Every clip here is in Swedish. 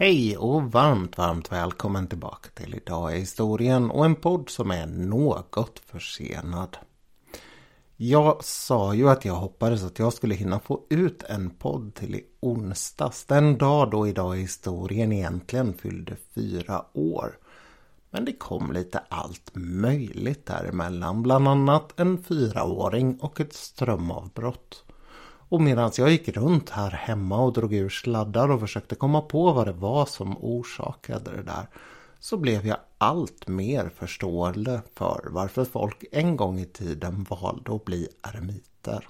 Hej och varmt, varmt välkommen tillbaka till Idag i historien och en podd som är något försenad. Jag sa ju att jag hoppades att jag skulle hinna få ut en podd till i onsdags. Den dag då Idag i historien egentligen fyllde fyra år. Men det kom lite allt möjligt däremellan. Bland annat en fyraåring och ett strömavbrott. Och medan jag gick runt här hemma och drog ur sladdar och försökte komma på vad det var som orsakade det där så blev jag allt mer förstående för varför folk en gång i tiden valde att bli eremiter.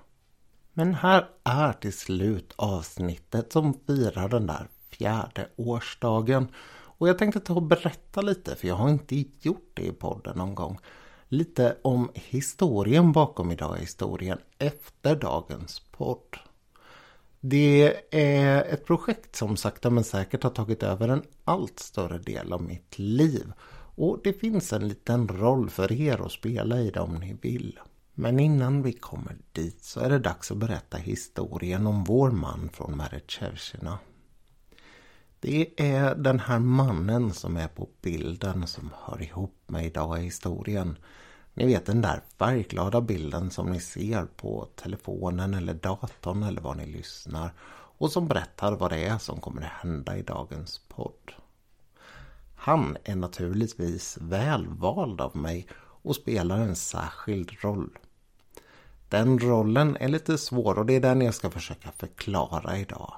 Men här är till slut avsnittet som firar den där fjärde årsdagen. Och jag tänkte ta och berätta lite, för jag har inte gjort det i podden någon gång. Lite om historien bakom idag i historien efter dagens podd. Det är ett projekt som sakta men säkert har tagit över en allt större del av mitt liv. Och det finns en liten roll för er att spela i det om ni vill. Men innan vi kommer dit så är det dags att berätta historien om vår man från Meretjevsjina. Det är den här mannen som är på bilden som hör ihop med idag i historien. Ni vet den där färgglada bilden som ni ser på telefonen eller datorn eller var ni lyssnar. Och som berättar vad det är som kommer att hända i dagens podd. Han är naturligtvis välvald av mig och spelar en särskild roll. Den rollen är lite svår och det är den jag ska försöka förklara idag.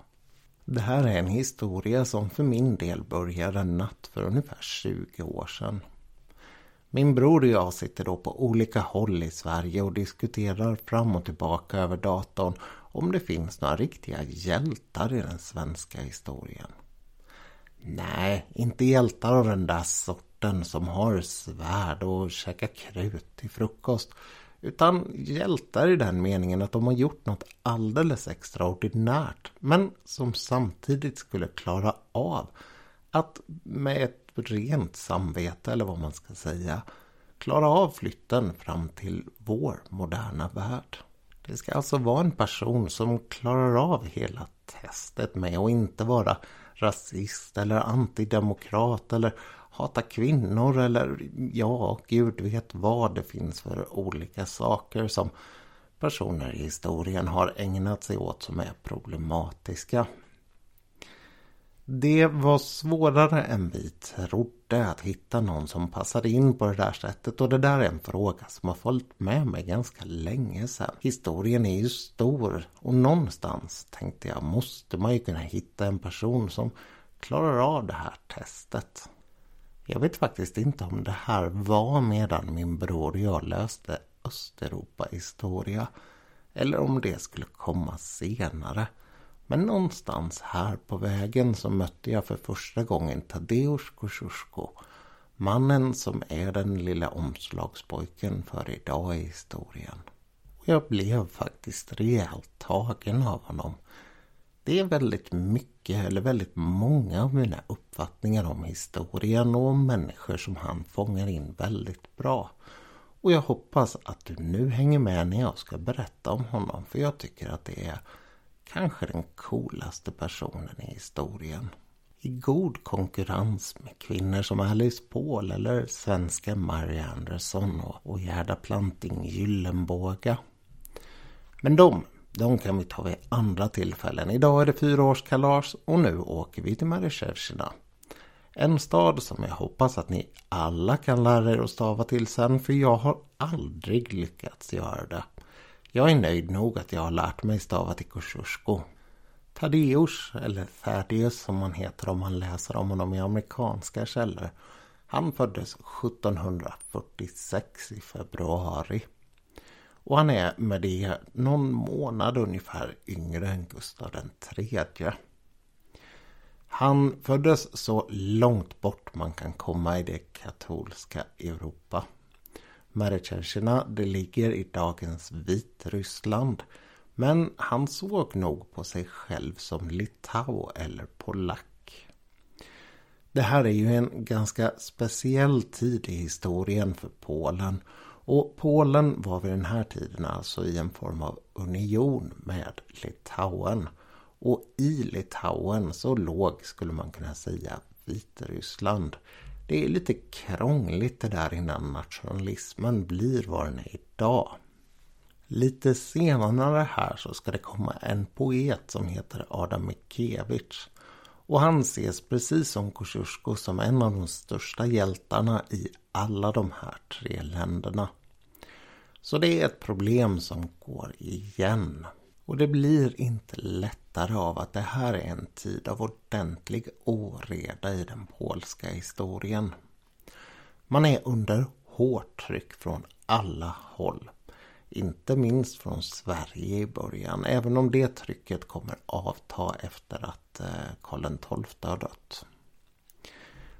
Det här är en historia som för min del började en natt för ungefär 20 år sedan. Min bror och jag sitter då på olika håll i Sverige och diskuterar fram och tillbaka över datorn om det finns några riktiga hjältar i den svenska historien. Nej, inte hjältar av den där sorten som har svärd och käkar krut till frukost. Utan hjältar i den meningen att de har gjort något alldeles extraordinärt. Men som samtidigt skulle klara av att med ett rent samvete eller vad man ska säga klara av flytten fram till vår moderna värld. Det ska alltså vara en person som klarar av hela testet med att inte vara rasist eller antidemokrat eller hata kvinnor eller ja, gud vet vad det finns för olika saker som personer i historien har ägnat sig åt som är problematiska. Det var svårare än vi trodde att hitta någon som passade in på det där sättet och det där är en fråga som har följt med mig ganska länge sedan. Historien är ju stor och någonstans tänkte jag måste man ju kunna hitta en person som klarar av det här testet. Jag vet faktiskt inte om det här var medan min bror och jag löste Östeuropa-historia eller om det skulle komma senare. Men någonstans här på vägen så mötte jag för första gången Tadeusz Kosciuszko. Mannen som är den lilla omslagspojken för idag i historien. Och jag blev faktiskt rejält tagen av honom. Det är väldigt mycket, eller väldigt många av mina uppfattningar om historien och om människor som han fångar in väldigt bra. Och jag hoppas att du nu hänger med när jag ska berätta om honom, för jag tycker att det är kanske den coolaste personen i historien. I god konkurrens med kvinnor som Alice Paul eller svenska Mary Anderson och, Gerda Planting Gyllenbåga. Men de, de kan vi ta vid andra tillfällen. Idag är det fyraårskalas och nu åker vi till Marysjevskina. En stad som jag hoppas att ni alla kan lära er att stava till sen för jag har aldrig lyckats göra det. Jag är nöjd nog att jag har lärt mig stava till Kosciuszko. Tadeus, eller Thaddeus som han heter om man läser om honom i amerikanska källor. Han föddes 1746 i februari. Och han är med det någon månad ungefär yngre än Gustav III. Han föddes så långt bort man kan komma i det katolska Europa. Meretjärkina, det ligger i dagens Vitryssland. Men han såg nog på sig själv som litau eller polack. Det här är ju en ganska speciell tid i historien för Polen. Och Polen var vid den här tiden alltså i en form av union med Litauen. Och i Litauen så låg, skulle man kunna säga, Vitryssland. Det är lite krångligt det där innan nationalismen blir vad den är idag. Lite senare här så ska det komma en poet som heter Adam Mickiewicz. Och han ses precis som Kosciuszko som en av de största hjältarna i alla de här tre länderna. Så det är ett problem som går igen. Och det blir inte lättare av att det här är en tid av ordentlig oreda i den polska historien. Man är under hårt tryck från alla håll. Inte minst från Sverige i början, även om det trycket kommer avta efter att eh, Karl XII har dött.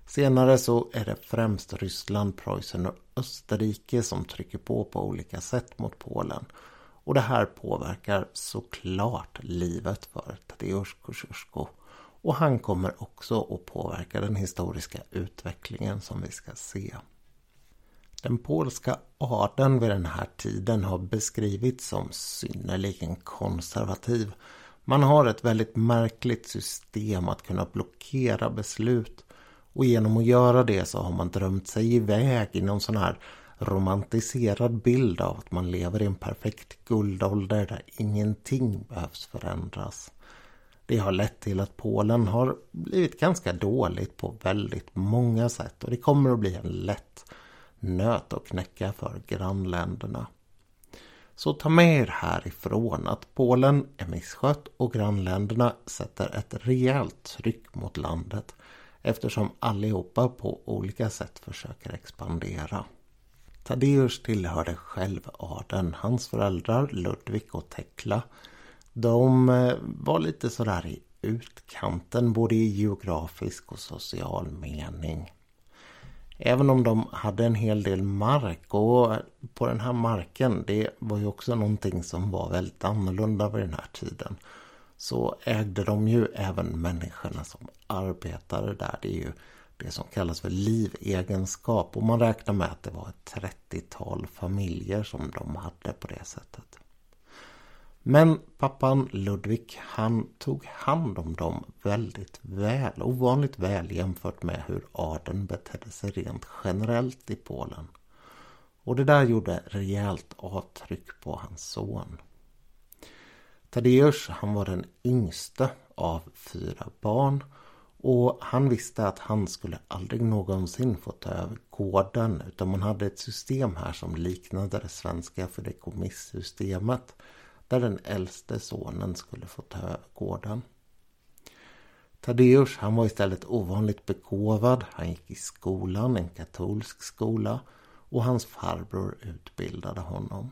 Senare så är det främst Ryssland, Preussen och Österrike som trycker på på olika sätt mot Polen. Och det här påverkar såklart livet för Tadeusz Kosciuszko. Och han kommer också att påverka den historiska utvecklingen som vi ska se. Den polska adeln vid den här tiden har beskrivits som synnerligen konservativ. Man har ett väldigt märkligt system att kunna blockera beslut och genom att göra det så har man drömt sig iväg i någon sån här romantiserad bild av att man lever i en perfekt guldålder där ingenting behövs förändras. Det har lett till att Polen har blivit ganska dåligt på väldigt många sätt och det kommer att bli en lätt nöt att knäcka för grannländerna. Så ta med er härifrån att Polen är misskött och grannländerna sätter ett rejält tryck mot landet eftersom allihopa på olika sätt försöker expandera. Tadeusz tillhörde själv adeln. Hans föräldrar Ludvig och Tekla de eh, var lite sådär i utkanten både i geografisk och social mening. Även om de hade en hel del mark och eh, på den här marken, det var ju också någonting som var väldigt annorlunda vid den här tiden. Så ägde de ju även människorna som arbetade där. Det är ju det som kallas för livegenskap och man räknar med att det var ett 30-tal familjer som de hade på det sättet. Men pappan Ludvig han tog hand om dem väldigt väl, ovanligt väl jämfört med hur adeln betedde sig rent generellt i Polen. Och det där gjorde rejält avtryck på hans son. Tadeusz han var den yngste av fyra barn och han visste att han skulle aldrig någonsin få ta över gården utan man hade ett system här som liknade det svenska fideikommissystemet där den äldste sonen skulle få ta över gården. Tadeusz han var istället ovanligt begåvad. Han gick i skolan, en katolsk skola och hans farbror utbildade honom.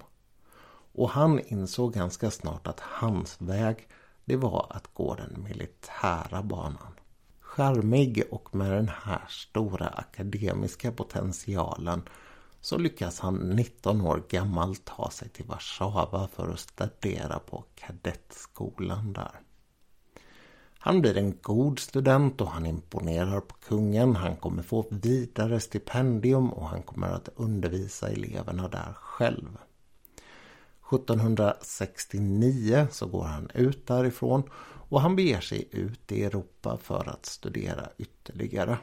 Och han insåg ganska snart att hans väg det var att gå den militära banan. Charmig och med den här stora akademiska potentialen så lyckas han 19 år gammal ta sig till Warszawa för att studera på kadettskolan där. Han blir en god student och han imponerar på kungen. Han kommer få vidare stipendium och han kommer att undervisa eleverna där själv. 1769 så går han ut därifrån och han beger sig ut i Europa för att studera ytterligare.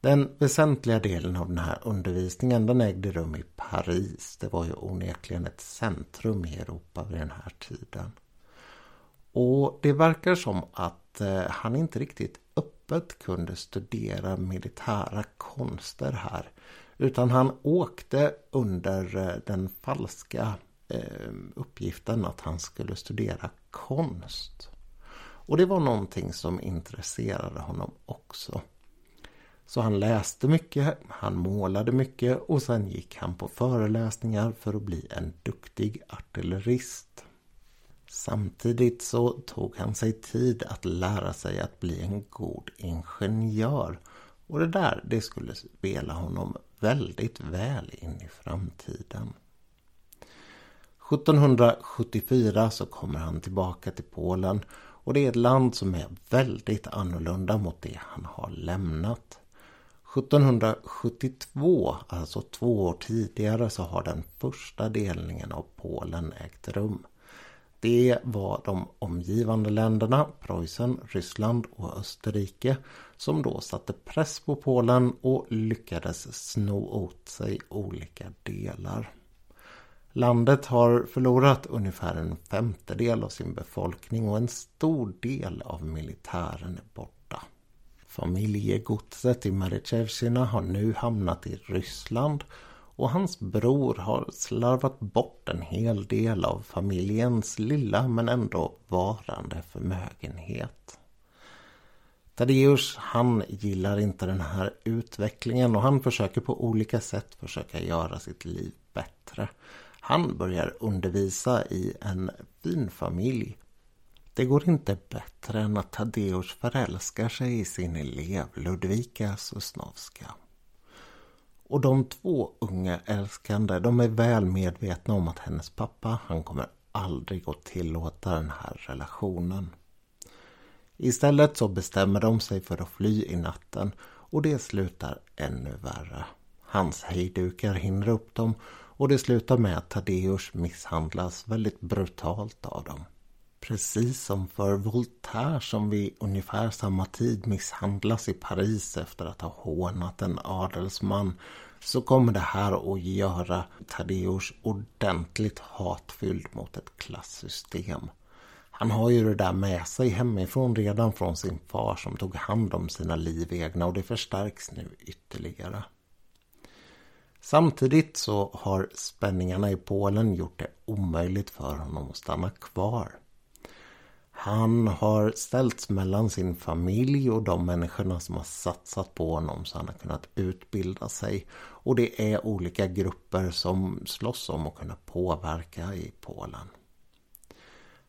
Den väsentliga delen av den här undervisningen den ägde rum i Paris. Det var ju onekligen ett centrum i Europa vid den här tiden. Och det verkar som att eh, han inte riktigt öppet kunde studera militära konster här. Utan han åkte under eh, den falska eh, uppgiften att han skulle studera konst. Och det var någonting som intresserade honom också. Så han läste mycket, han målade mycket och sen gick han på föreläsningar för att bli en duktig artillerist. Samtidigt så tog han sig tid att lära sig att bli en god ingenjör. Och det där, det skulle spela honom väldigt väl in i framtiden. 1774 så kommer han tillbaka till Polen och det är ett land som är väldigt annorlunda mot det han har lämnat. 1772, alltså två år tidigare, så har den första delningen av Polen ägt rum. Det var de omgivande länderna, Preussen, Ryssland och Österrike, som då satte press på Polen och lyckades sno åt sig olika delar. Landet har förlorat ungefär en femtedel av sin befolkning och en stor del av militären är borta. Familjegodset i Meritjevsina har nu hamnat i Ryssland och hans bror har slarvat bort en hel del av familjens lilla men ändå varande förmögenhet. Tadeusz han gillar inte den här utvecklingen och han försöker på olika sätt försöka göra sitt liv bättre. Han börjar undervisa i en fin familj. Det går inte bättre än att Tadeusz förälskar sig i sin elev Ludvika Sosnowska. Och de två unga älskande, de är väl medvetna om att hennes pappa, han kommer aldrig att tillåta den här relationen. Istället så bestämmer de sig för att fly i natten och det slutar ännu värre. Hans hejdukar hindrar upp dem och det slutar med att Tadeus misshandlas väldigt brutalt av dem. Precis som för Voltaire som vid ungefär samma tid misshandlas i Paris efter att ha hånat en adelsman så kommer det här att göra Tadeus ordentligt hatfylld mot ett klassystem. Han har ju det där med sig hemifrån redan från sin far som tog hand om sina livegna och det förstärks nu ytterligare. Samtidigt så har spänningarna i Polen gjort det omöjligt för honom att stanna kvar. Han har ställts mellan sin familj och de människorna som har satsat på honom så han har kunnat utbilda sig. Och det är olika grupper som slåss om att kunna påverka i Polen.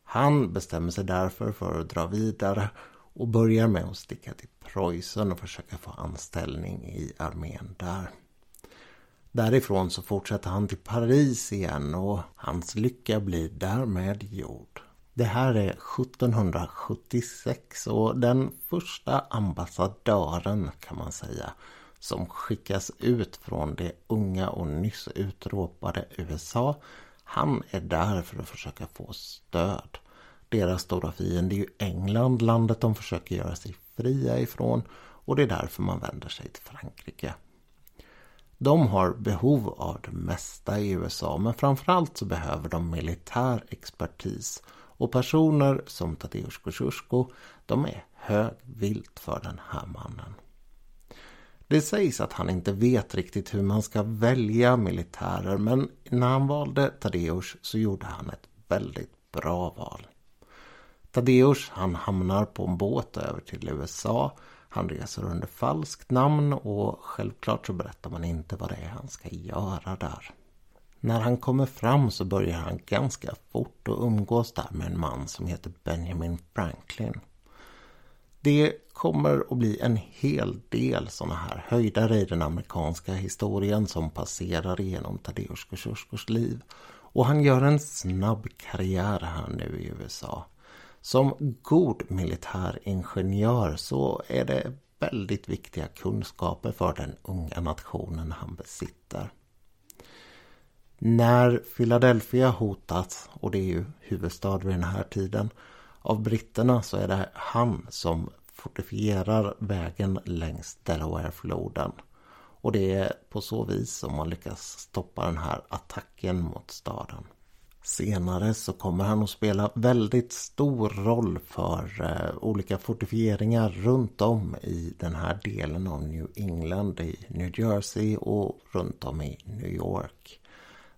Han bestämmer sig därför för att dra vidare och börjar med att sticka till Preussen och försöka få anställning i armén där. Därifrån så fortsätter han till Paris igen och hans lycka blir därmed gjord. Det här är 1776 och den första ambassadören kan man säga som skickas ut från det unga och nyss utropade USA. Han är där för att försöka få stöd. Deras stora fiende är ju England, landet de försöker göra sig fria ifrån och det är därför man vänder sig till Frankrike. De har behov av det mesta i USA men framförallt så behöver de militär expertis och personer som Tadeusz Kosciuszko de är högvilt för den här mannen. Det sägs att han inte vet riktigt hur man ska välja militärer men när han valde Tadeusz så gjorde han ett väldigt bra val. Tadeusz han hamnar på en båt över till USA han reser under falskt namn och självklart så berättar man inte vad det är han ska göra där. När han kommer fram så börjar han ganska fort att umgås där med en man som heter Benjamin Franklin. Det kommer att bli en hel del sådana här höjdare i den amerikanska historien som passerar genom Tadeusz Kosciuszkos liv. Och han gör en snabb karriär här nu i USA. Som god militäringenjör så är det väldigt viktiga kunskaper för den unga nationen han besitter. När Philadelphia hotas, och det är ju huvudstad vid den här tiden, av britterna så är det han som fortifierar vägen längs Delawarefloden. Och det är på så vis som man lyckas stoppa den här attacken mot staden. Senare så kommer han att spela väldigt stor roll för eh, olika fortifieringar runt om i den här delen av New England, i New Jersey och runt om i New York.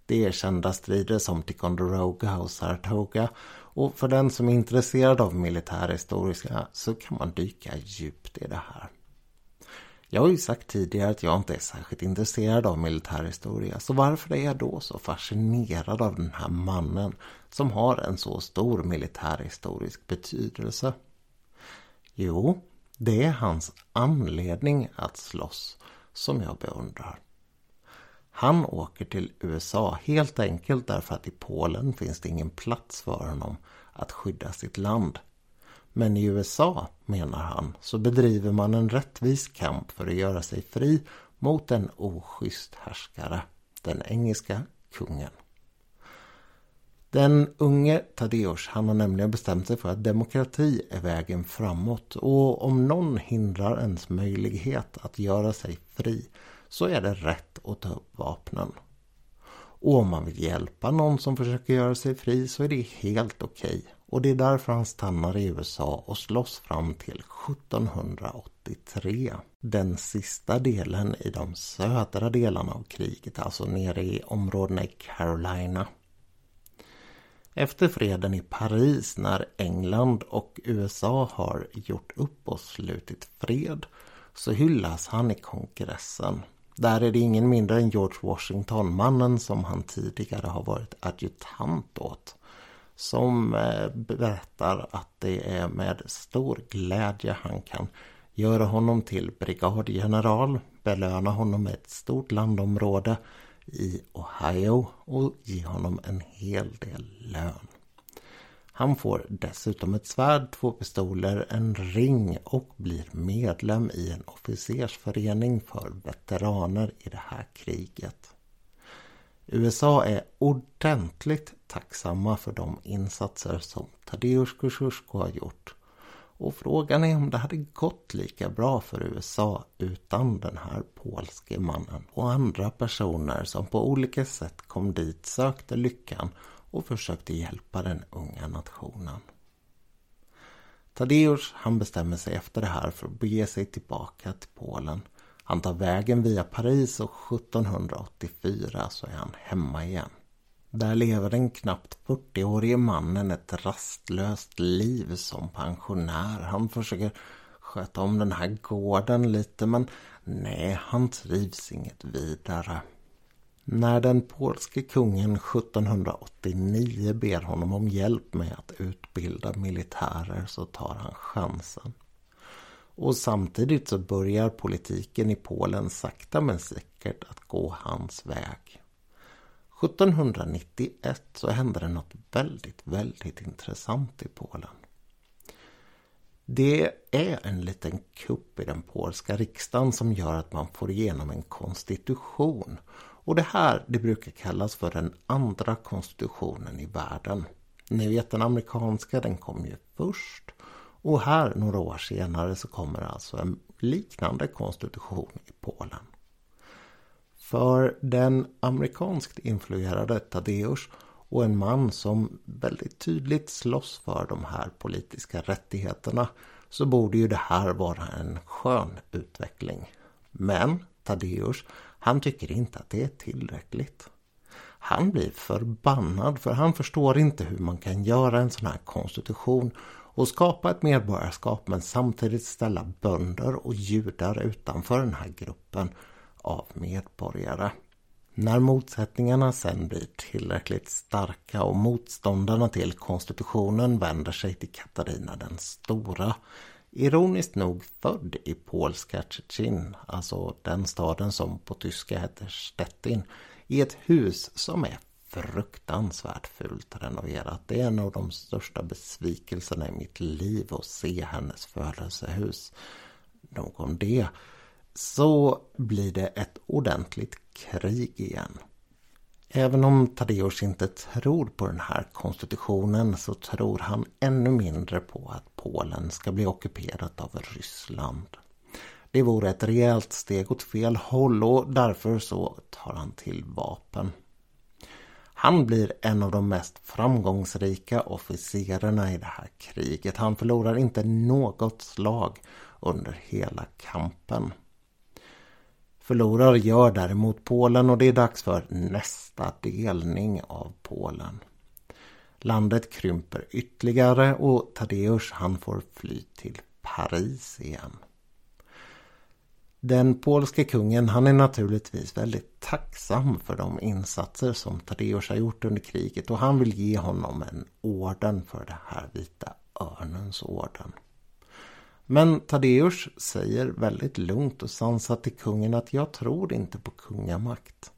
Det är kända strider som Ticonderoga och Saratoga och för den som är intresserad av militärhistoriska så kan man dyka djupt i det här. Jag har ju sagt tidigare att jag inte är särskilt intresserad av militärhistoria. Så varför är jag då så fascinerad av den här mannen som har en så stor militärhistorisk betydelse? Jo, det är hans anledning att slåss som jag beundrar. Han åker till USA helt enkelt därför att i Polen finns det ingen plats för honom att skydda sitt land. Men i USA, menar han, så bedriver man en rättvis kamp för att göra sig fri mot en oschysst härskare, den engelska kungen. Den unge Tadeusz han har nämligen bestämt sig för att demokrati är vägen framåt och om någon hindrar ens möjlighet att göra sig fri så är det rätt att ta upp vapnen. Och om man vill hjälpa någon som försöker göra sig fri så är det helt okej. Okay. Och det är därför han stannar i USA och slåss fram till 1783. Den sista delen i de södra delarna av kriget, alltså nere i områdena i Carolina. Efter freden i Paris när England och USA har gjort upp och slutit fred så hyllas han i kongressen. Där är det ingen mindre än George Washington, mannen som han tidigare har varit adjutant åt. Som eh, berättar att det är med stor glädje han kan göra honom till brigadgeneral, belöna honom med ett stort landområde i Ohio och ge honom en hel del lön. Han får dessutom ett svärd, två pistoler, en ring och blir medlem i en officersförening för veteraner i det här kriget. USA är ordentligt tacksamma för de insatser som Tadeusz Kosciuszko har gjort. Och frågan är om det hade gått lika bra för USA utan den här polske mannen och andra personer som på olika sätt kom dit, sökte lyckan och försökte hjälpa den unga nationen. Tadeusz han bestämmer sig efter det här för att bege sig tillbaka till Polen. Han tar vägen via Paris och 1784 så är han hemma igen. Där lever den knappt 40-årige mannen ett rastlöst liv som pensionär. Han försöker sköta om den här gården lite men nej, han trivs inget vidare. När den polske kungen 1789 ber honom om hjälp med att utbilda militärer så tar han chansen. Och samtidigt så börjar politiken i Polen sakta men säkert att gå hans väg. 1791 så hände det något väldigt, väldigt intressant i Polen. Det är en liten kupp i den polska riksdagen som gör att man får igenom en konstitution. Och det här det brukar kallas för den andra konstitutionen i världen. Ni vet den amerikanska den kom ju först. Och här några år senare så kommer alltså en liknande konstitution i Polen. För den amerikanskt influerade Tadeusz och en man som väldigt tydligt slåss för de här politiska rättigheterna så borde ju det här vara en skön utveckling. Men Tadeusz, han tycker inte att det är tillräckligt. Han blir förbannad för han förstår inte hur man kan göra en sån här konstitution och skapa ett medborgarskap men samtidigt ställa bönder och judar utanför den här gruppen av medborgare. När motsättningarna sen blir tillräckligt starka och motståndarna till konstitutionen vänder sig till Katarina den stora, ironiskt nog född i polska Tjetjin, alltså den staden som på tyska heter Stettin, i ett hus som är fruktansvärt fult renoverat. Det är en av de största besvikelserna i mitt liv att se hennes födelsehus. Nog om det så blir det ett ordentligt krig igen. Även om Tadeusz inte tror på den här konstitutionen så tror han ännu mindre på att Polen ska bli ockuperat av Ryssland. Det vore ett rejält steg åt fel håll och därför så tar han till vapen. Han blir en av de mest framgångsrika officerarna i det här kriget. Han förlorar inte något slag under hela kampen. Förlorar gör däremot Polen och det är dags för nästa delning av Polen. Landet krymper ytterligare och Tadeusz han får fly till Paris igen. Den polske kungen han är naturligtvis väldigt tacksam för de insatser som Tadeusz har gjort under kriget och han vill ge honom en orden för det här vita örnens orden. Men Tadeusz säger väldigt lugnt och sansat till kungen att jag tror inte på kungamakt.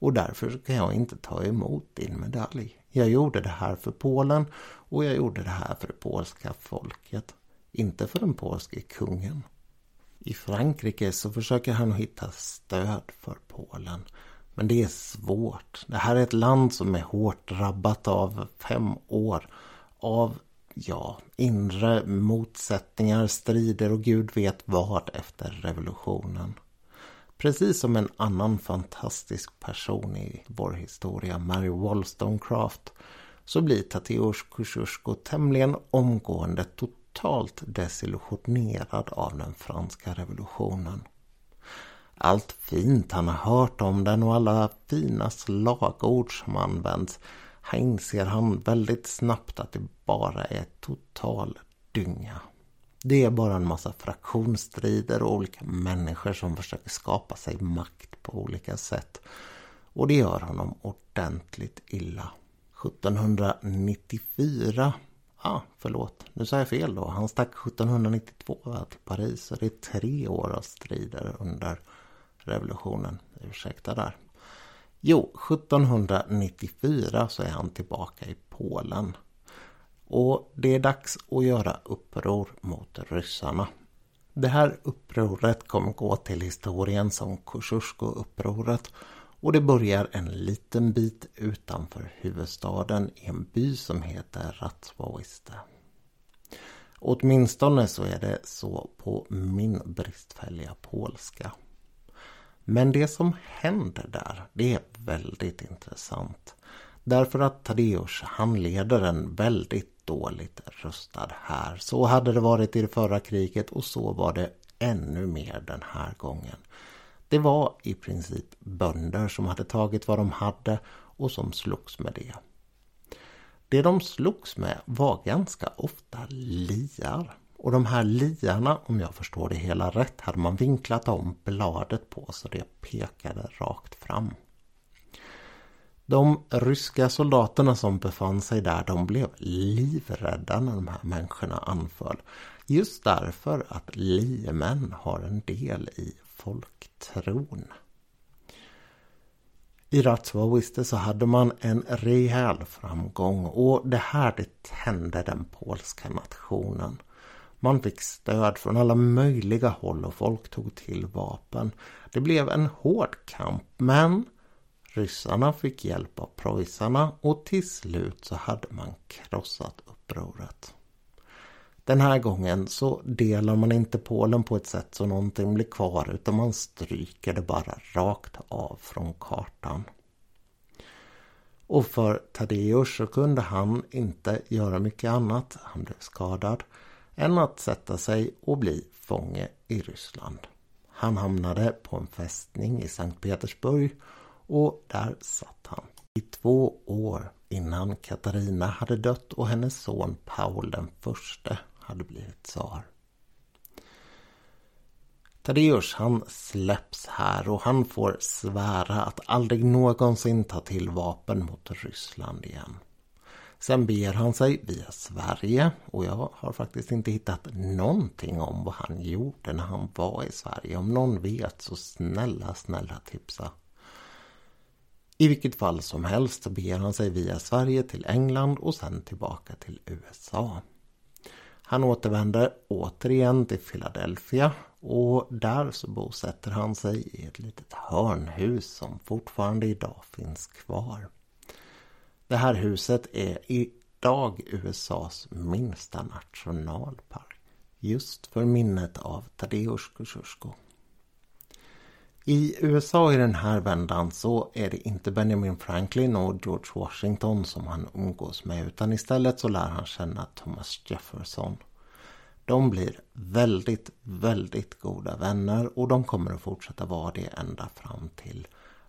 Och därför kan jag inte ta emot din medalj. Jag gjorde det här för Polen och jag gjorde det här för det polska folket. Inte för den polske kungen. I Frankrike så försöker han hitta stöd för Polen. Men det är svårt. Det här är ett land som är hårt drabbat av fem år av ja, inre motsättningar, strider och gud vet vad efter revolutionen. Precis som en annan fantastisk person i vår historia, Mary Wollstonecraft, så blir Tadeusz Kosciuszko tämligen omgående totalt desillusionerad av den franska revolutionen. Allt fint han har hört om den och alla fina slagord som används här inser han väldigt snabbt att det bara är total dynga. Det är bara en massa fraktionsstrider och olika människor som försöker skapa sig makt på olika sätt. Och det gör honom ordentligt illa. 1794 Ah, förlåt, nu sa jag fel då. Han stack 1792 till Paris. Så det är tre år av strider under revolutionen. Ursäkta där. Jo, 1794 så är han tillbaka i Polen. Och det är dags att göra uppror mot ryssarna. Det här upproret kommer gå till historien som Kosciusko-upproret och det börjar en liten bit utanför huvudstaden i en by som heter Ratsvoiste. Åtminstone så är det så på min bristfälliga polska. Men det som händer där, det är väldigt intressant. Därför att Tadeusz, han leder en väldigt dåligt rustad här. Så hade det varit i det förra kriget och så var det ännu mer den här gången. Det var i princip bönder som hade tagit vad de hade och som slogs med det. Det de slogs med var ganska ofta liar. Och de här liarna, om jag förstår det hela rätt, hade man vinklat om bladet på så det pekade rakt fram. De ryska soldaterna som befann sig där, de blev livrädda när de här människorna anföll. Just därför att liemän har en del i folktron. I Ratsvawiste så hade man en rejäl framgång och det här det tände den polska nationen. Man fick stöd från alla möjliga håll och folk tog till vapen. Det blev en hård kamp men ryssarna fick hjälp av preussarna och till slut så hade man krossat upproret. Den här gången så delar man inte Polen på ett sätt så någonting blir kvar utan man stryker det bara rakt av från kartan. Och för Tadeusz så kunde han inte göra mycket annat, han blev skadad, än att sätta sig och bli fånge i Ryssland. Han hamnade på en fästning i Sankt Petersburg och där satt han i två år innan Katarina hade dött och hennes son Paul den förste hade blivit tsar. Tadeusz han släpps här och han får svära att aldrig någonsin ta till vapen mot Ryssland igen. Sen beger han sig via Sverige och jag har faktiskt inte hittat någonting om vad han gjorde när han var i Sverige. Om någon vet så snälla, snälla tipsa. I vilket fall som helst så beger han sig via Sverige till England och sen tillbaka till USA. Han återvänder återigen till Philadelphia och där så bosätter han sig i ett litet hörnhus som fortfarande idag finns kvar. Det här huset är idag USAs minsta nationalpark. Just för minnet av Tadeusz Kosciuszko. I USA i den här vändan så är det inte Benjamin Franklin och George Washington som han umgås med utan istället så lär han känna Thomas Jefferson. De blir väldigt, väldigt goda vänner och de kommer att fortsätta vara det ända fram till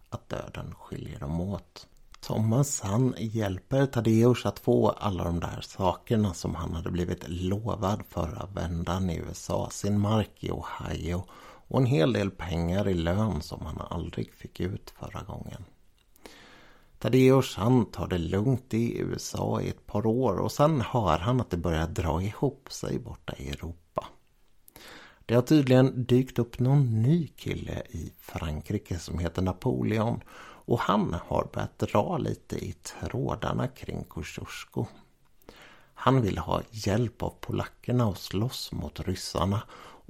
att döden skiljer dem åt. Thomas han hjälper Tadeusz att få alla de där sakerna som han hade blivit lovad förra vändan i USA. Sin mark i Ohio och en hel del pengar i lön som han aldrig fick ut förra gången. Tadeusz han tar det lugnt i USA i ett par år och sen hör han att det börjar dra ihop sig borta i Europa. Det har tydligen dykt upp någon ny kille i Frankrike som heter Napoleon och han har börjat dra lite i trådarna kring Kosciuszko. Han vill ha hjälp av polackerna och slåss mot ryssarna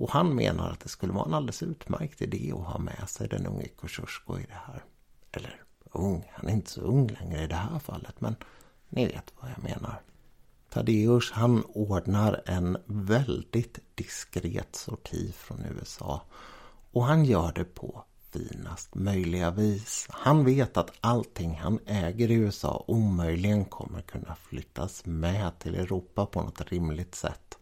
och han menar att det skulle vara en alldeles utmärkt idé att ha med sig den unge Kosciuszko i det här. Eller ung, han är inte så ung längre i det här fallet men ni vet vad jag menar. Tadeusz han ordnar en väldigt diskret sorti från USA. Och han gör det på finast möjliga vis. Han vet att allting han äger i USA omöjligen kommer kunna flyttas med till Europa på något rimligt sätt.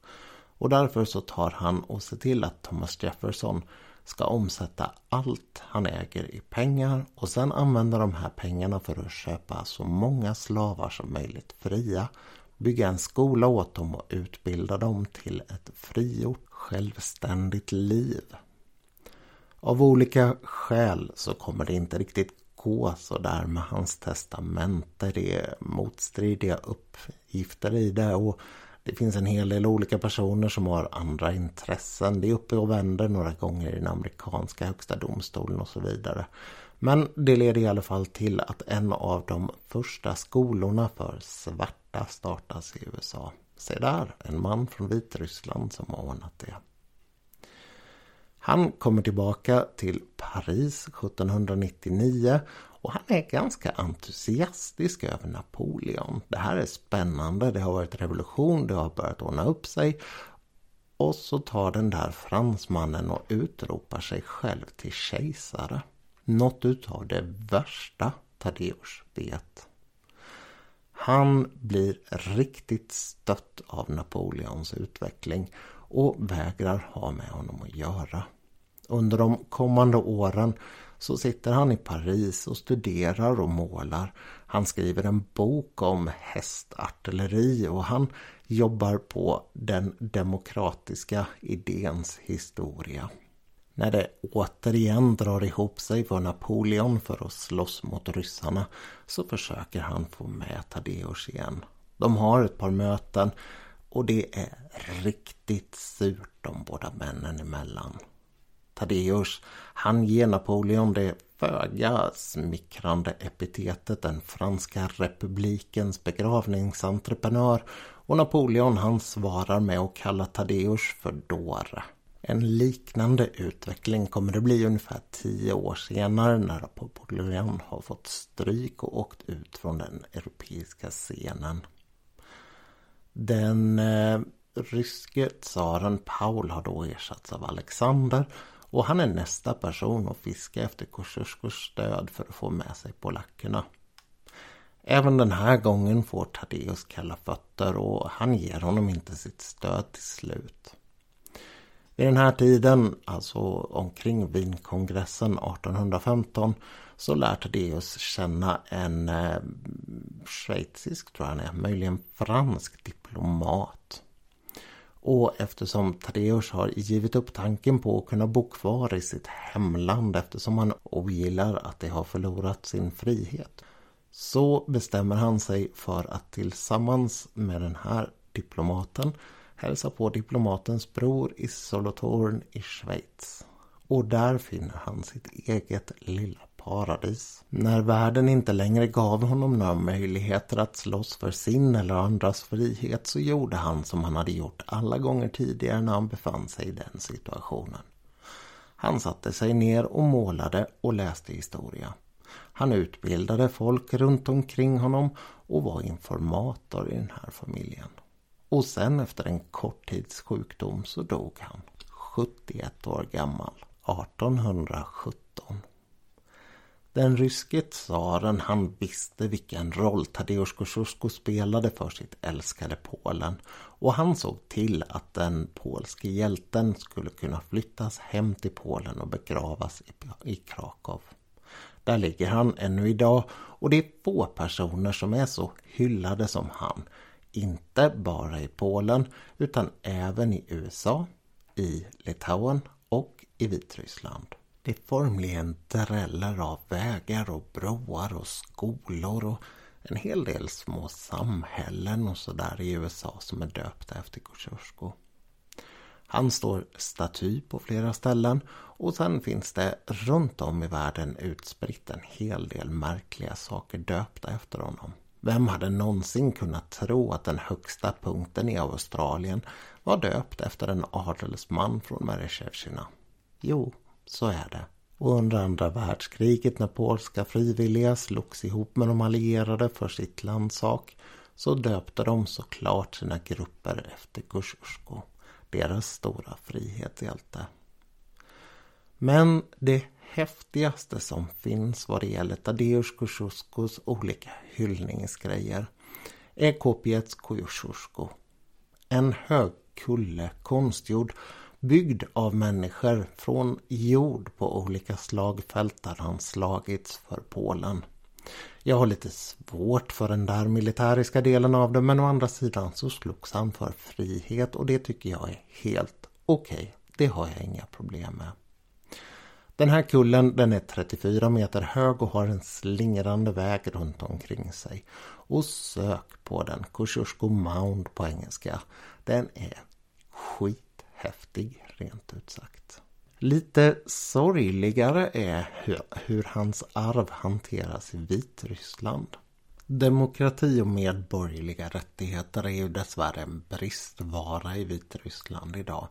Och därför så tar han och ser till att Thomas Jefferson ska omsätta allt han äger i pengar och sen använda de här pengarna för att köpa så många slavar som möjligt fria, bygga en skola åt dem och utbilda dem till ett frigjort, självständigt liv. Av olika skäl så kommer det inte riktigt gå så där med hans testamente. Det är motstridiga uppgifter i det och det finns en hel del olika personer som har andra intressen. Det är uppe och vänder några gånger i den amerikanska högsta domstolen och så vidare. Men det leder i alla fall till att en av de första skolorna för svarta startas i USA. Se där, en man från Vitryssland som har ordnat det. Han kommer tillbaka till Paris 1799 och han är ganska entusiastisk över Napoleon. Det här är spännande, det har varit revolution, det har börjat ordna upp sig. Och så tar den där fransmannen och utropar sig själv till kejsare. Något utav det värsta Tadeusz vet. Han blir riktigt stött av Napoleons utveckling och vägrar ha med honom att göra. Under de kommande åren så sitter han i Paris och studerar och målar. Han skriver en bok om hästartilleri och han jobbar på den demokratiska idéns historia. När det återigen drar ihop sig för Napoleon för att slåss mot ryssarna så försöker han få med Tadeusz igen. De har ett par möten och det är riktigt surt de båda männen emellan. Tadeusz, han ger Napoleon det föga smickrande epitetet den franska republikens begravningsentreprenör och Napoleon han svarar med att kalla Tadeusz för dåre. En liknande utveckling kommer det bli ungefär tio år senare när Napoleon har fått stryk och åkt ut från den europeiska scenen. Den eh, ryske tsaren Paul har då ersatts av Alexander och han är nästa person att fiska efter Kosciuszkos stöd för att få med sig polackerna. Även den här gången får Tadeusz kalla fötter och han ger honom inte sitt stöd till slut. Vid den här tiden, alltså omkring Wienkongressen 1815, så lär Tadeusz känna en eh, schweizisk, tror jag han är, möjligen fransk diplomat. Och eftersom Tadeusz har givit upp tanken på att kunna bo kvar i sitt hemland eftersom han ogillar att det har förlorat sin frihet. Så bestämmer han sig för att tillsammans med den här diplomaten hälsa på diplomatens bror i Solothurn i Schweiz. Och där finner han sitt eget lilla paradis. När världen inte längre gav honom några möjligheter att slåss för sin eller andras frihet så gjorde han som han hade gjort alla gånger tidigare när han befann sig i den situationen. Han satte sig ner och målade och läste historia. Han utbildade folk runt omkring honom och var informator i den här familjen. Och sen efter en kort tids sjukdom så dog han. 71 år gammal. 1817. Den ryske tsaren han visste vilken roll Tadeusz Kosciuszko spelade för sitt älskade Polen och han såg till att den polske hjälten skulle kunna flyttas hem till Polen och begravas i, Krakow. Där ligger han ännu idag och det är få personer som är så hyllade som han. Inte bara i Polen utan även i USA, i Litauen och i Vitryssland. Det formligen dräller av vägar och broar och skolor och en hel del små samhällen och sådär i USA som är döpta efter Kosciuszko. Han står staty på flera ställen och sen finns det runt om i världen utspritt en hel del märkliga saker döpta efter honom. Vem hade någonsin kunnat tro att den högsta punkten i Australien var döpt efter en adelsman från Mereshevshina? Jo, så är det. Och under andra världskriget när polska frivilliga slogs ihop med de allierade för sitt lands sak så döpte de såklart sina grupper efter Kosciuszko, deras stora frihetshjälte. Men det häftigaste som finns vad det gäller Tadeusz Kosciuszkos olika hyllningsgrejer är kopiets Kosciuszko. En hög kulle, konstgjord, byggd av människor från jord på olika slagfält där han slagits för Polen. Jag har lite svårt för den där militäriska delen av det men å andra sidan så slogs han för frihet och det tycker jag är helt okej. Okay. Det har jag inga problem med. Den här kullen den är 34 meter hög och har en slingrande väg runt omkring sig. Och sök på den, Kosciuszko Mound på engelska. Den är skit Häftig rent ut sagt. Lite sorgligare är hur, hur hans arv hanteras i Vitryssland. Demokrati och medborgerliga rättigheter är ju dessvärre en bristvara i Vitryssland idag.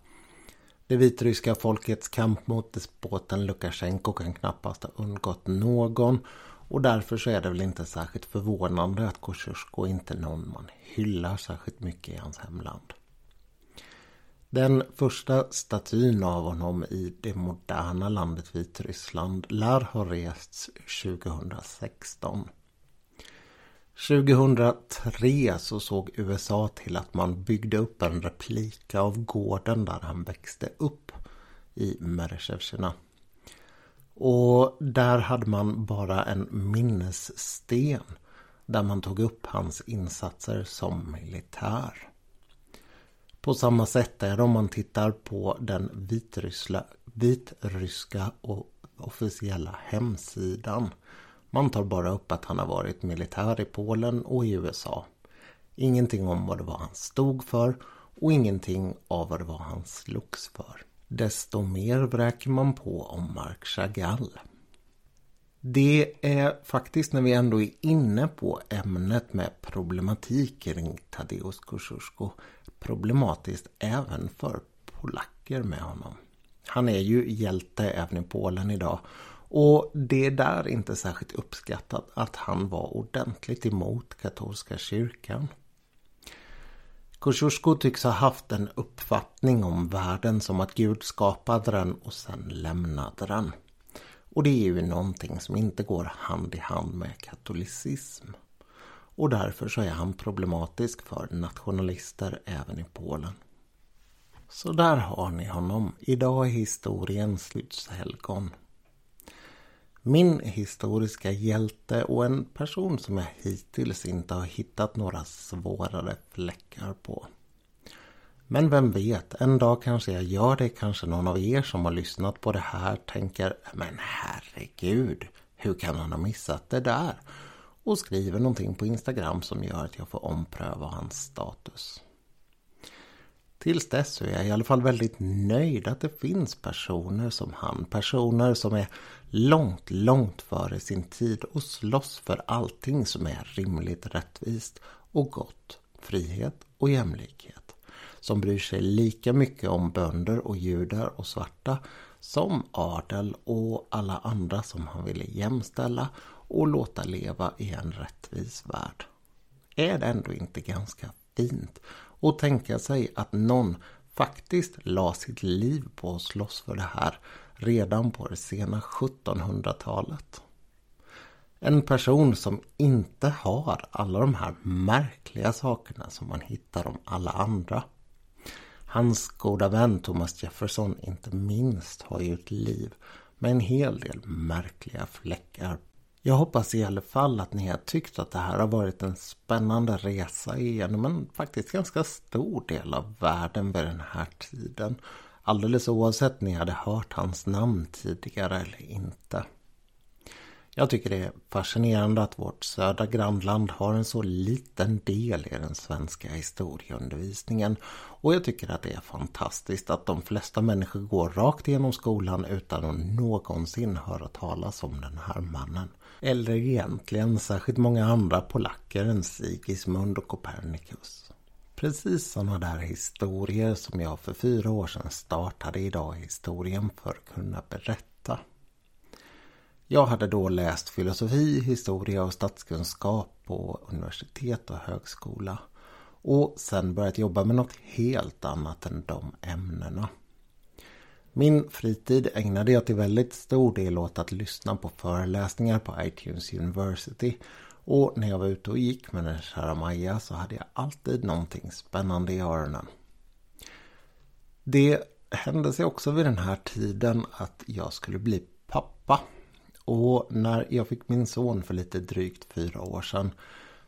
Det vitryska folkets kamp mot despoten Lukasjenko kan knappast ha undgått någon och därför så är det väl inte särskilt förvånande att Kosciuszko inte är någon man hyllar särskilt mycket i hans hemland. Den första statyn av honom i det moderna landet Vitryssland lär ha rests 2016. 2003 så såg USA till att man byggde upp en replika av gården där han växte upp i Mereshevshina. Och där hade man bara en minnessten där man tog upp hans insatser som militär. På samma sätt är det om man tittar på den vitryssla, vitryska och officiella hemsidan. Man tar bara upp att han har varit militär i Polen och i USA. Ingenting om vad det var han stod för och ingenting av vad det var han slogs för. Desto mer vräker man på om Marc Chagall. Det är faktiskt när vi ändå är inne på ämnet med problematik kring Tadeusz Kosciuszko problematiskt även för polacker med honom. Han är ju hjälte även i Polen idag och det är där inte särskilt uppskattat att han var ordentligt emot katolska kyrkan. Kosciuszko tycks ha haft en uppfattning om världen som att Gud skapade den och sen lämnade den. Och det är ju någonting som inte går hand i hand med katolicism. Och därför så är han problematisk för nationalister även i Polen. Så där har ni honom. Idag är historien slutshelgon. Min historiska hjälte och en person som jag hittills inte har hittat några svårare fläckar på. Men vem vet, en dag kanske jag gör det. Kanske någon av er som har lyssnat på det här tänker Men herregud, hur kan han ha missat det där? Och skriver någonting på Instagram som gör att jag får ompröva hans status. Tills dess så är jag i alla fall väldigt nöjd att det finns personer som han. Personer som är långt, långt före sin tid och slåss för allting som är rimligt, rättvist och gott. Frihet och jämlikhet. Som bryr sig lika mycket om bönder och judar och svarta som adel och alla andra som han ville jämställa och låta leva i en rättvis värld. Är det ändå inte ganska fint att tänka sig att någon faktiskt la sitt liv på att slåss för det här redan på det sena 1700-talet. En person som inte har alla de här märkliga sakerna som man hittar om alla andra. Hans goda vän Thomas Jefferson inte minst har ju ett liv med en hel del märkliga fläckar. Jag hoppas i alla fall att ni har tyckt att det här har varit en spännande resa igenom en faktiskt ganska stor del av världen vid den här tiden. Alldeles oavsett ni hade hört hans namn tidigare eller inte. Jag tycker det är fascinerande att vårt södra grannland har en så liten del i den svenska historieundervisningen. Och jag tycker att det är fantastiskt att de flesta människor går rakt igenom skolan utan att någonsin höra talas om den här mannen. Eller egentligen särskilt många andra polacker än Sigismund och Copernicus. Precis sådana där historier som jag för fyra år sedan startade idag i historien för att kunna berätta. Jag hade då läst filosofi, historia och statskunskap på universitet och högskola. Och sen börjat jobba med något helt annat än de ämnena. Min fritid ägnade jag till väldigt stor del åt att lyssna på föreläsningar på iTunes University. Och när jag var ute och gick med den kära Maja så hade jag alltid någonting spännande i öronen. Det hände sig också vid den här tiden att jag skulle bli pappa. Och när jag fick min son för lite drygt fyra år sedan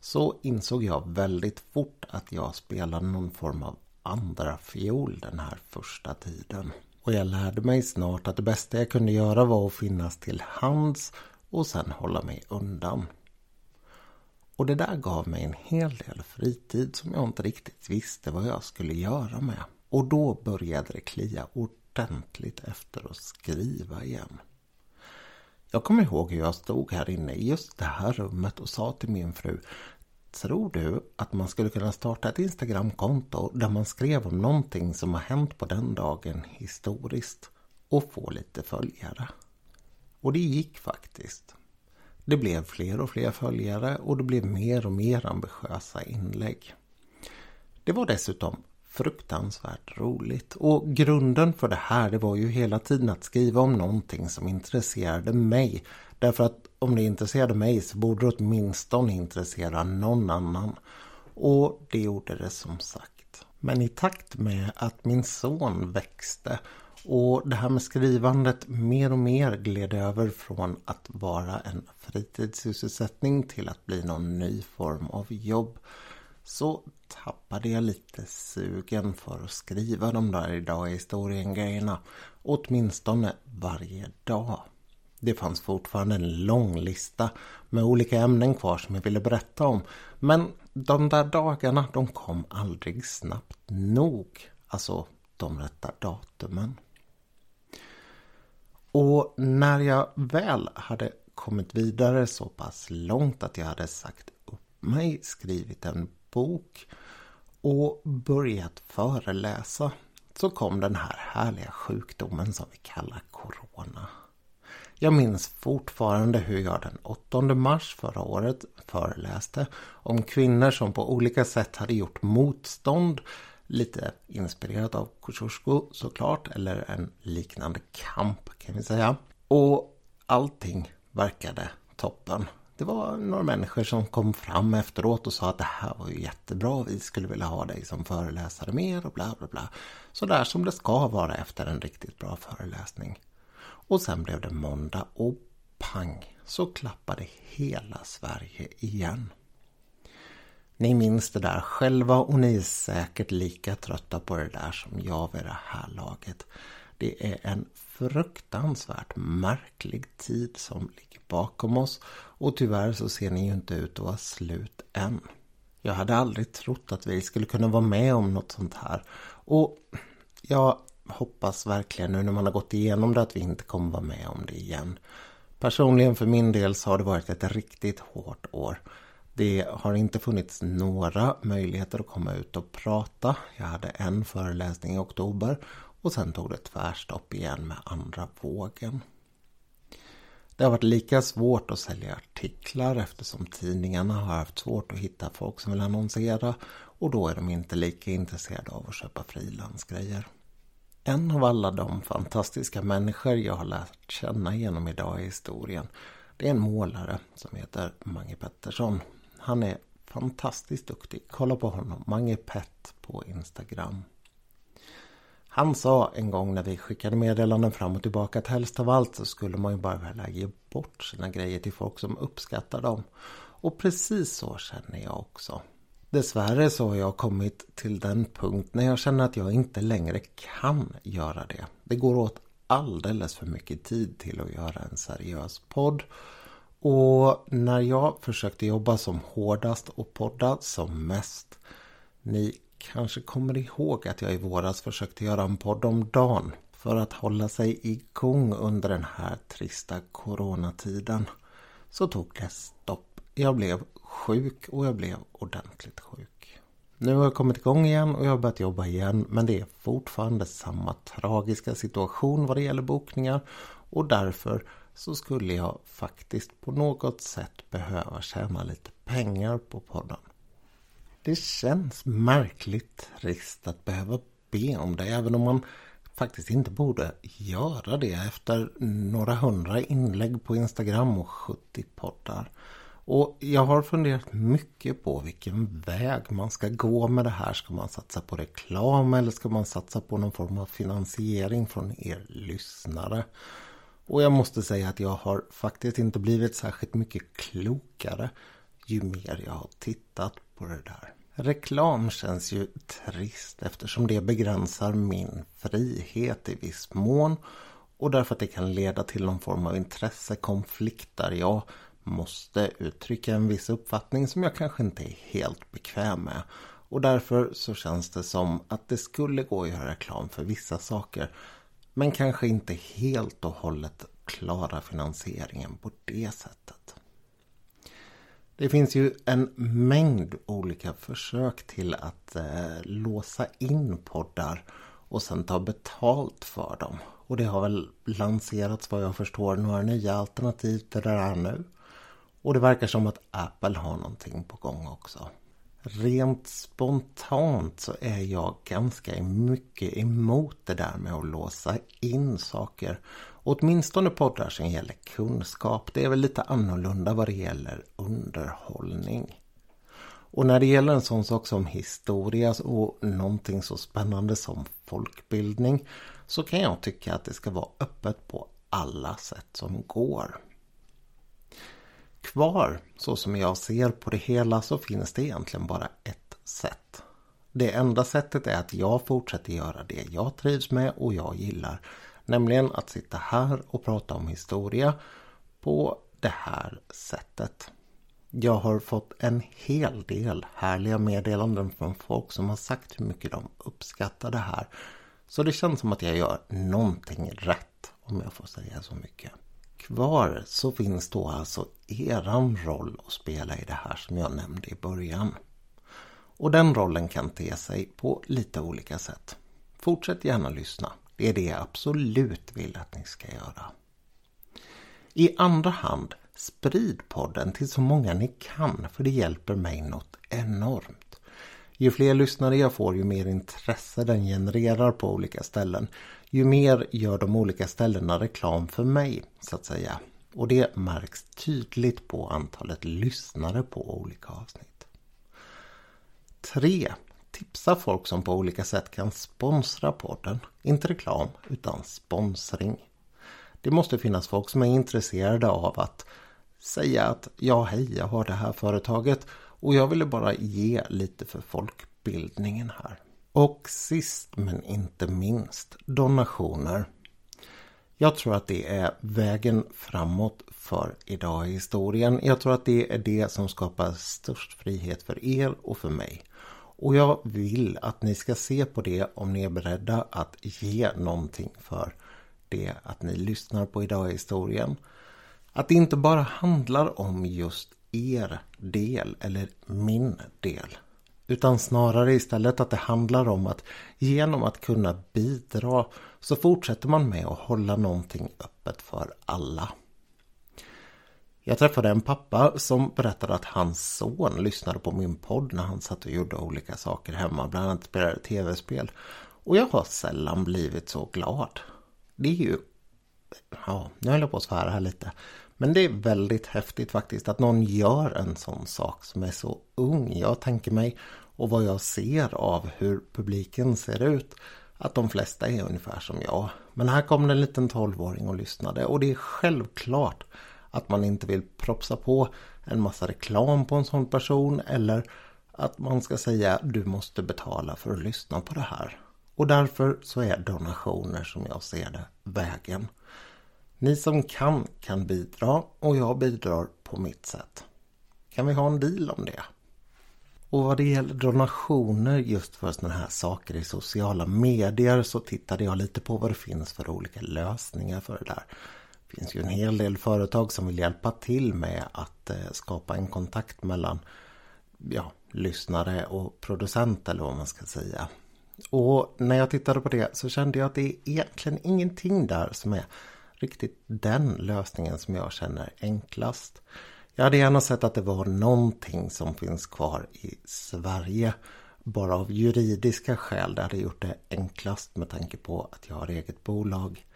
så insåg jag väldigt fort att jag spelade någon form av andra fiol den här första tiden. Och jag lärde mig snart att det bästa jag kunde göra var att finnas till hands och sen hålla mig undan. Och det där gav mig en hel del fritid som jag inte riktigt visste vad jag skulle göra med. Och då började det klia ordentligt efter att skriva igen. Jag kommer ihåg hur jag stod här inne i just det här rummet och sa till min fru Tror du att man skulle kunna starta ett Instagramkonto där man skrev om någonting som har hänt på den dagen historiskt och få lite följare? Och det gick faktiskt. Det blev fler och fler följare och det blev mer och mer ambitiösa inlägg. Det var dessutom fruktansvärt roligt. Och grunden för det här det var ju hela tiden att skriva om någonting som intresserade mig. Därför att om det intresserade mig så borde det åtminstone intressera någon annan. Och det gjorde det som sagt. Men i takt med att min son växte och det här med skrivandet mer och mer gled över från att vara en fritidssysselsättning till att bli någon ny form av jobb så tappade jag lite sugen för att skriva de där idag i historien-grejerna. Åtminstone varje dag. Det fanns fortfarande en lång lista med olika ämnen kvar som jag ville berätta om. Men de där dagarna de kom aldrig snabbt nog. Alltså de rätta datumen. Och när jag väl hade kommit vidare så pass långt att jag hade sagt upp mig, skrivit en bok och börjat föreläsa så kom den här härliga sjukdomen som vi kallar Corona. Jag minns fortfarande hur jag den 8 mars förra året föreläste om kvinnor som på olika sätt hade gjort motstånd lite inspirerat av Kosciuszko såklart, eller en liknande kamp kan vi säga. Och allting verkade toppen. Det var några människor som kom fram efteråt och sa att det här var ju jättebra, vi skulle vilja ha dig som föreläsare mer och bla bla bla. Så där som det ska vara efter en riktigt bra föreläsning. Och sen blev det måndag och pang så klappade hela Sverige igen. Ni minns det där själva och ni är säkert lika trötta på det där som jag vid det här laget. Det är en fruktansvärt märklig tid som ligger bakom oss och tyvärr så ser ni ju inte ut att vara slut än. Jag hade aldrig trott att vi skulle kunna vara med om något sånt här och jag hoppas verkligen nu när man har gått igenom det att vi inte kommer vara med om det igen. Personligen för min del så har det varit ett riktigt hårt år. Det har inte funnits några möjligheter att komma ut och prata. Jag hade en föreläsning i oktober och sen tog det tvärstopp igen med andra vågen. Det har varit lika svårt att sälja artiklar eftersom tidningarna har haft svårt att hitta folk som vill annonsera och då är de inte lika intresserade av att köpa frilansgrejer. En av alla de fantastiska människor jag har lärt känna genom idag i historien det är en målare som heter Mange Pettersson han är fantastiskt duktig. Kolla på honom. Mange Pet på Instagram. Han sa en gång när vi skickade meddelanden fram och tillbaka att helst av allt så skulle man ju bara vilja ge bort sina grejer till folk som uppskattar dem. Och precis så känner jag också. Dessvärre så har jag kommit till den punkt när jag känner att jag inte längre kan göra det. Det går åt alldeles för mycket tid till att göra en seriös podd. Och när jag försökte jobba som hårdast och podda som mest. Ni kanske kommer ihåg att jag i våras försökte göra en podd om dagen. För att hålla sig igång under den här trista coronatiden. Så tog det stopp. Jag blev sjuk och jag blev ordentligt sjuk. Nu har jag kommit igång igen och jag har börjat jobba igen men det är fortfarande samma tragiska situation vad det gäller bokningar och därför så skulle jag faktiskt på något sätt behöva tjäna lite pengar på podden. Det känns märkligt trist att behöva be om det även om man faktiskt inte borde göra det efter några hundra inlägg på Instagram och 70 poddar. Och jag har funderat mycket på vilken väg man ska gå med det här. Ska man satsa på reklam eller ska man satsa på någon form av finansiering från er lyssnare? Och jag måste säga att jag har faktiskt inte blivit särskilt mycket klokare ju mer jag har tittat på det där. Reklam känns ju trist eftersom det begränsar min frihet i viss mån och därför att det kan leda till någon form av intressekonflikt där jag måste uttrycka en viss uppfattning som jag kanske inte är helt bekväm med. Och därför så känns det som att det skulle gå att göra reklam för vissa saker men kanske inte helt och hållet klara finansieringen på det sättet. Det finns ju en mängd olika försök till att eh, låsa in poddar och sen ta betalt för dem. Och det har väl lanserats vad jag förstår några nya alternativ till det där nu. Och det verkar som att Apple har någonting på gång också. Rent spontant så är jag ganska mycket emot det där med att låsa in saker. Åtminstone poddar som gäller kunskap. Det är väl lite annorlunda vad det gäller underhållning. Och när det gäller en sån sak som historia och någonting så spännande som folkbildning så kan jag tycka att det ska vara öppet på alla sätt som går. Kvar, så som jag ser på det hela, så finns det egentligen bara ett sätt. Det enda sättet är att jag fortsätter göra det jag trivs med och jag gillar. Nämligen att sitta här och prata om historia på det här sättet. Jag har fått en hel del härliga meddelanden från folk som har sagt hur mycket de uppskattar det här. Så det känns som att jag gör någonting rätt om jag får säga så mycket. Kvar så finns då alltså eran roll att spela i det här som jag nämnde i början. Och den rollen kan te sig på lite olika sätt. Fortsätt gärna lyssna. Det är det jag absolut vill att ni ska göra. I andra hand, sprid podden till så många ni kan för det hjälper mig något enormt. Ju fler lyssnare jag får ju mer intresse den genererar på olika ställen. Ju mer gör de olika ställena reklam för mig så att säga. Och det märks tydligt på antalet lyssnare på olika avsnitt. 3. Tipsa folk som på olika sätt kan sponsra podden. Inte reklam utan sponsring. Det måste finnas folk som är intresserade av att säga att ja hej jag har det här företaget och jag ville bara ge lite för folkbildningen här. Och sist men inte minst donationer. Jag tror att det är vägen framåt för idag i historien. Jag tror att det är det som skapar störst frihet för er och för mig. Och jag vill att ni ska se på det om ni är beredda att ge någonting för det att ni lyssnar på idag i historien. Att det inte bara handlar om just er del eller min del. Utan snarare istället att det handlar om att genom att kunna bidra så fortsätter man med att hålla någonting öppet för alla. Jag träffade en pappa som berättade att hans son lyssnade på min podd när han satt och gjorde olika saker hemma, bland annat spelade tv-spel. Och jag har sällan blivit så glad. Det är ju... Ja, nu höll jag på att svära här lite. Men det är väldigt häftigt faktiskt att någon gör en sån sak som är så ung. Jag tänker mig och vad jag ser av hur publiken ser ut att de flesta är ungefär som jag. Men här kom det en liten tolvåring och lyssnade och det är självklart att man inte vill propsa på en massa reklam på en sån person eller att man ska säga du måste betala för att lyssna på det här. Och därför så är donationer som jag ser det vägen. Ni som kan kan bidra och jag bidrar på mitt sätt. Kan vi ha en deal om det? Och vad det gäller donationer just för sådana här saker i sociala medier så tittade jag lite på vad det finns för olika lösningar för det där. Det finns ju en hel del företag som vill hjälpa till med att eh, skapa en kontakt mellan ja, lyssnare och producent eller vad man ska säga. Och när jag tittade på det så kände jag att det är egentligen ingenting där som är riktigt den lösningen som jag känner enklast. Jag hade gärna sett att det var någonting som finns kvar i Sverige. Bara av juridiska skäl. Det hade gjort det enklast med tanke på att jag har eget bolag.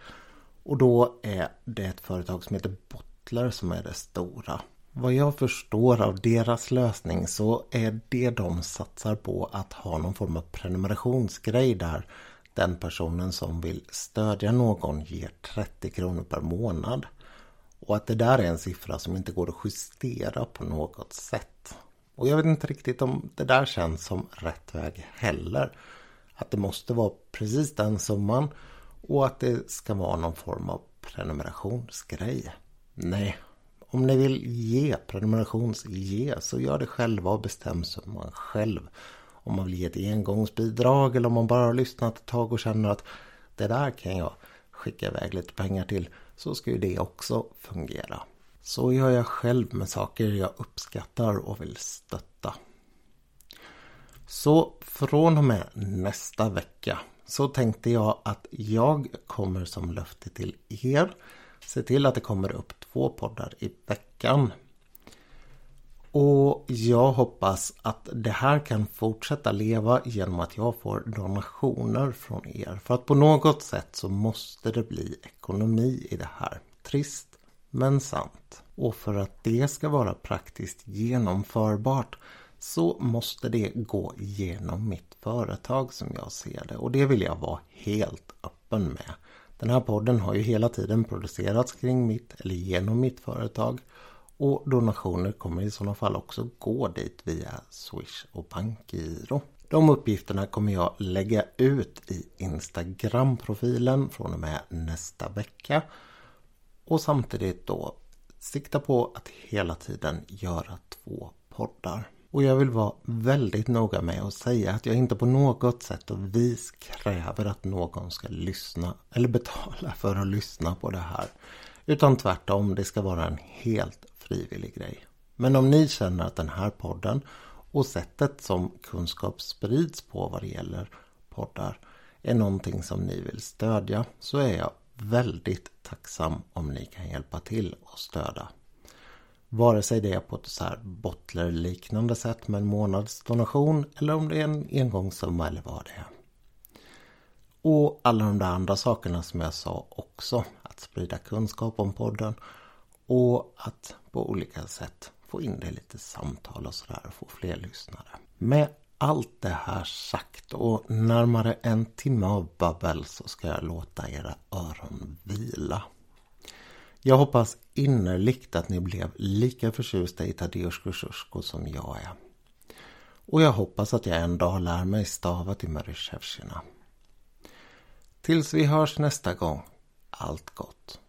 Och då är det ett företag som heter Bottler som är det stora. Vad jag förstår av deras lösning så är det de satsar på att ha någon form av prenumerationsgrej där den personen som vill stödja någon ger 30 kronor per månad. Och att det där är en siffra som inte går att justera på något sätt. Och jag vet inte riktigt om det där känns som rätt väg heller. Att det måste vara precis den summan och att det ska vara någon form av prenumerationsgrej. Nej, om ni vill ge prenumerationsge så gör det själva och bestäm summan själv. Om man vill ge ett engångsbidrag eller om man bara har lyssnat ett tag och känner att det där kan jag skicka iväg lite pengar till så ska ju det också fungera. Så gör jag själv med saker jag uppskattar och vill stötta. Så från och med nästa vecka så tänkte jag att jag kommer som löfte till er se till att det kommer upp två poddar i veckan. Och jag hoppas att det här kan fortsätta leva genom att jag får donationer från er. För att på något sätt så måste det bli ekonomi i det här. Trist men sant. Och för att det ska vara praktiskt genomförbart så måste det gå genom mitt företag som jag ser det. Och det vill jag vara helt öppen med. Den här podden har ju hela tiden producerats kring mitt eller genom mitt företag. Och donationer kommer i sådana fall också gå dit via Swish och Bankgiro. De uppgifterna kommer jag lägga ut i Instagram-profilen från och med nästa vecka. Och samtidigt då sikta på att hela tiden göra två poddar. Och jag vill vara väldigt noga med att säga att jag inte på något sätt och vis kräver att någon ska lyssna eller betala för att lyssna på det här. Utan tvärtom, det ska vara en helt frivillig grej. Men om ni känner att den här podden och sättet som kunskap sprids på vad det gäller poddar är någonting som ni vill stödja så är jag väldigt tacksam om ni kan hjälpa till och stödja. Vare sig det är på ett så här bottlerliknande sätt med en månadsdonation eller om det är en engångssumma eller vad det är. Och alla de där andra sakerna som jag sa också. Att sprida kunskap om podden och att på olika sätt få in det i lite samtal och sådär och få fler lyssnare. Med allt det här sagt och närmare en timme av babbel så ska jag låta era öron vila. Jag hoppas innerligt att ni blev lika förtjusta i Tadeusz Kosciuszko som jag är. Och jag hoppas att jag en dag lär mig stava till Maryshevkina. Tills vi hörs nästa gång, allt gott.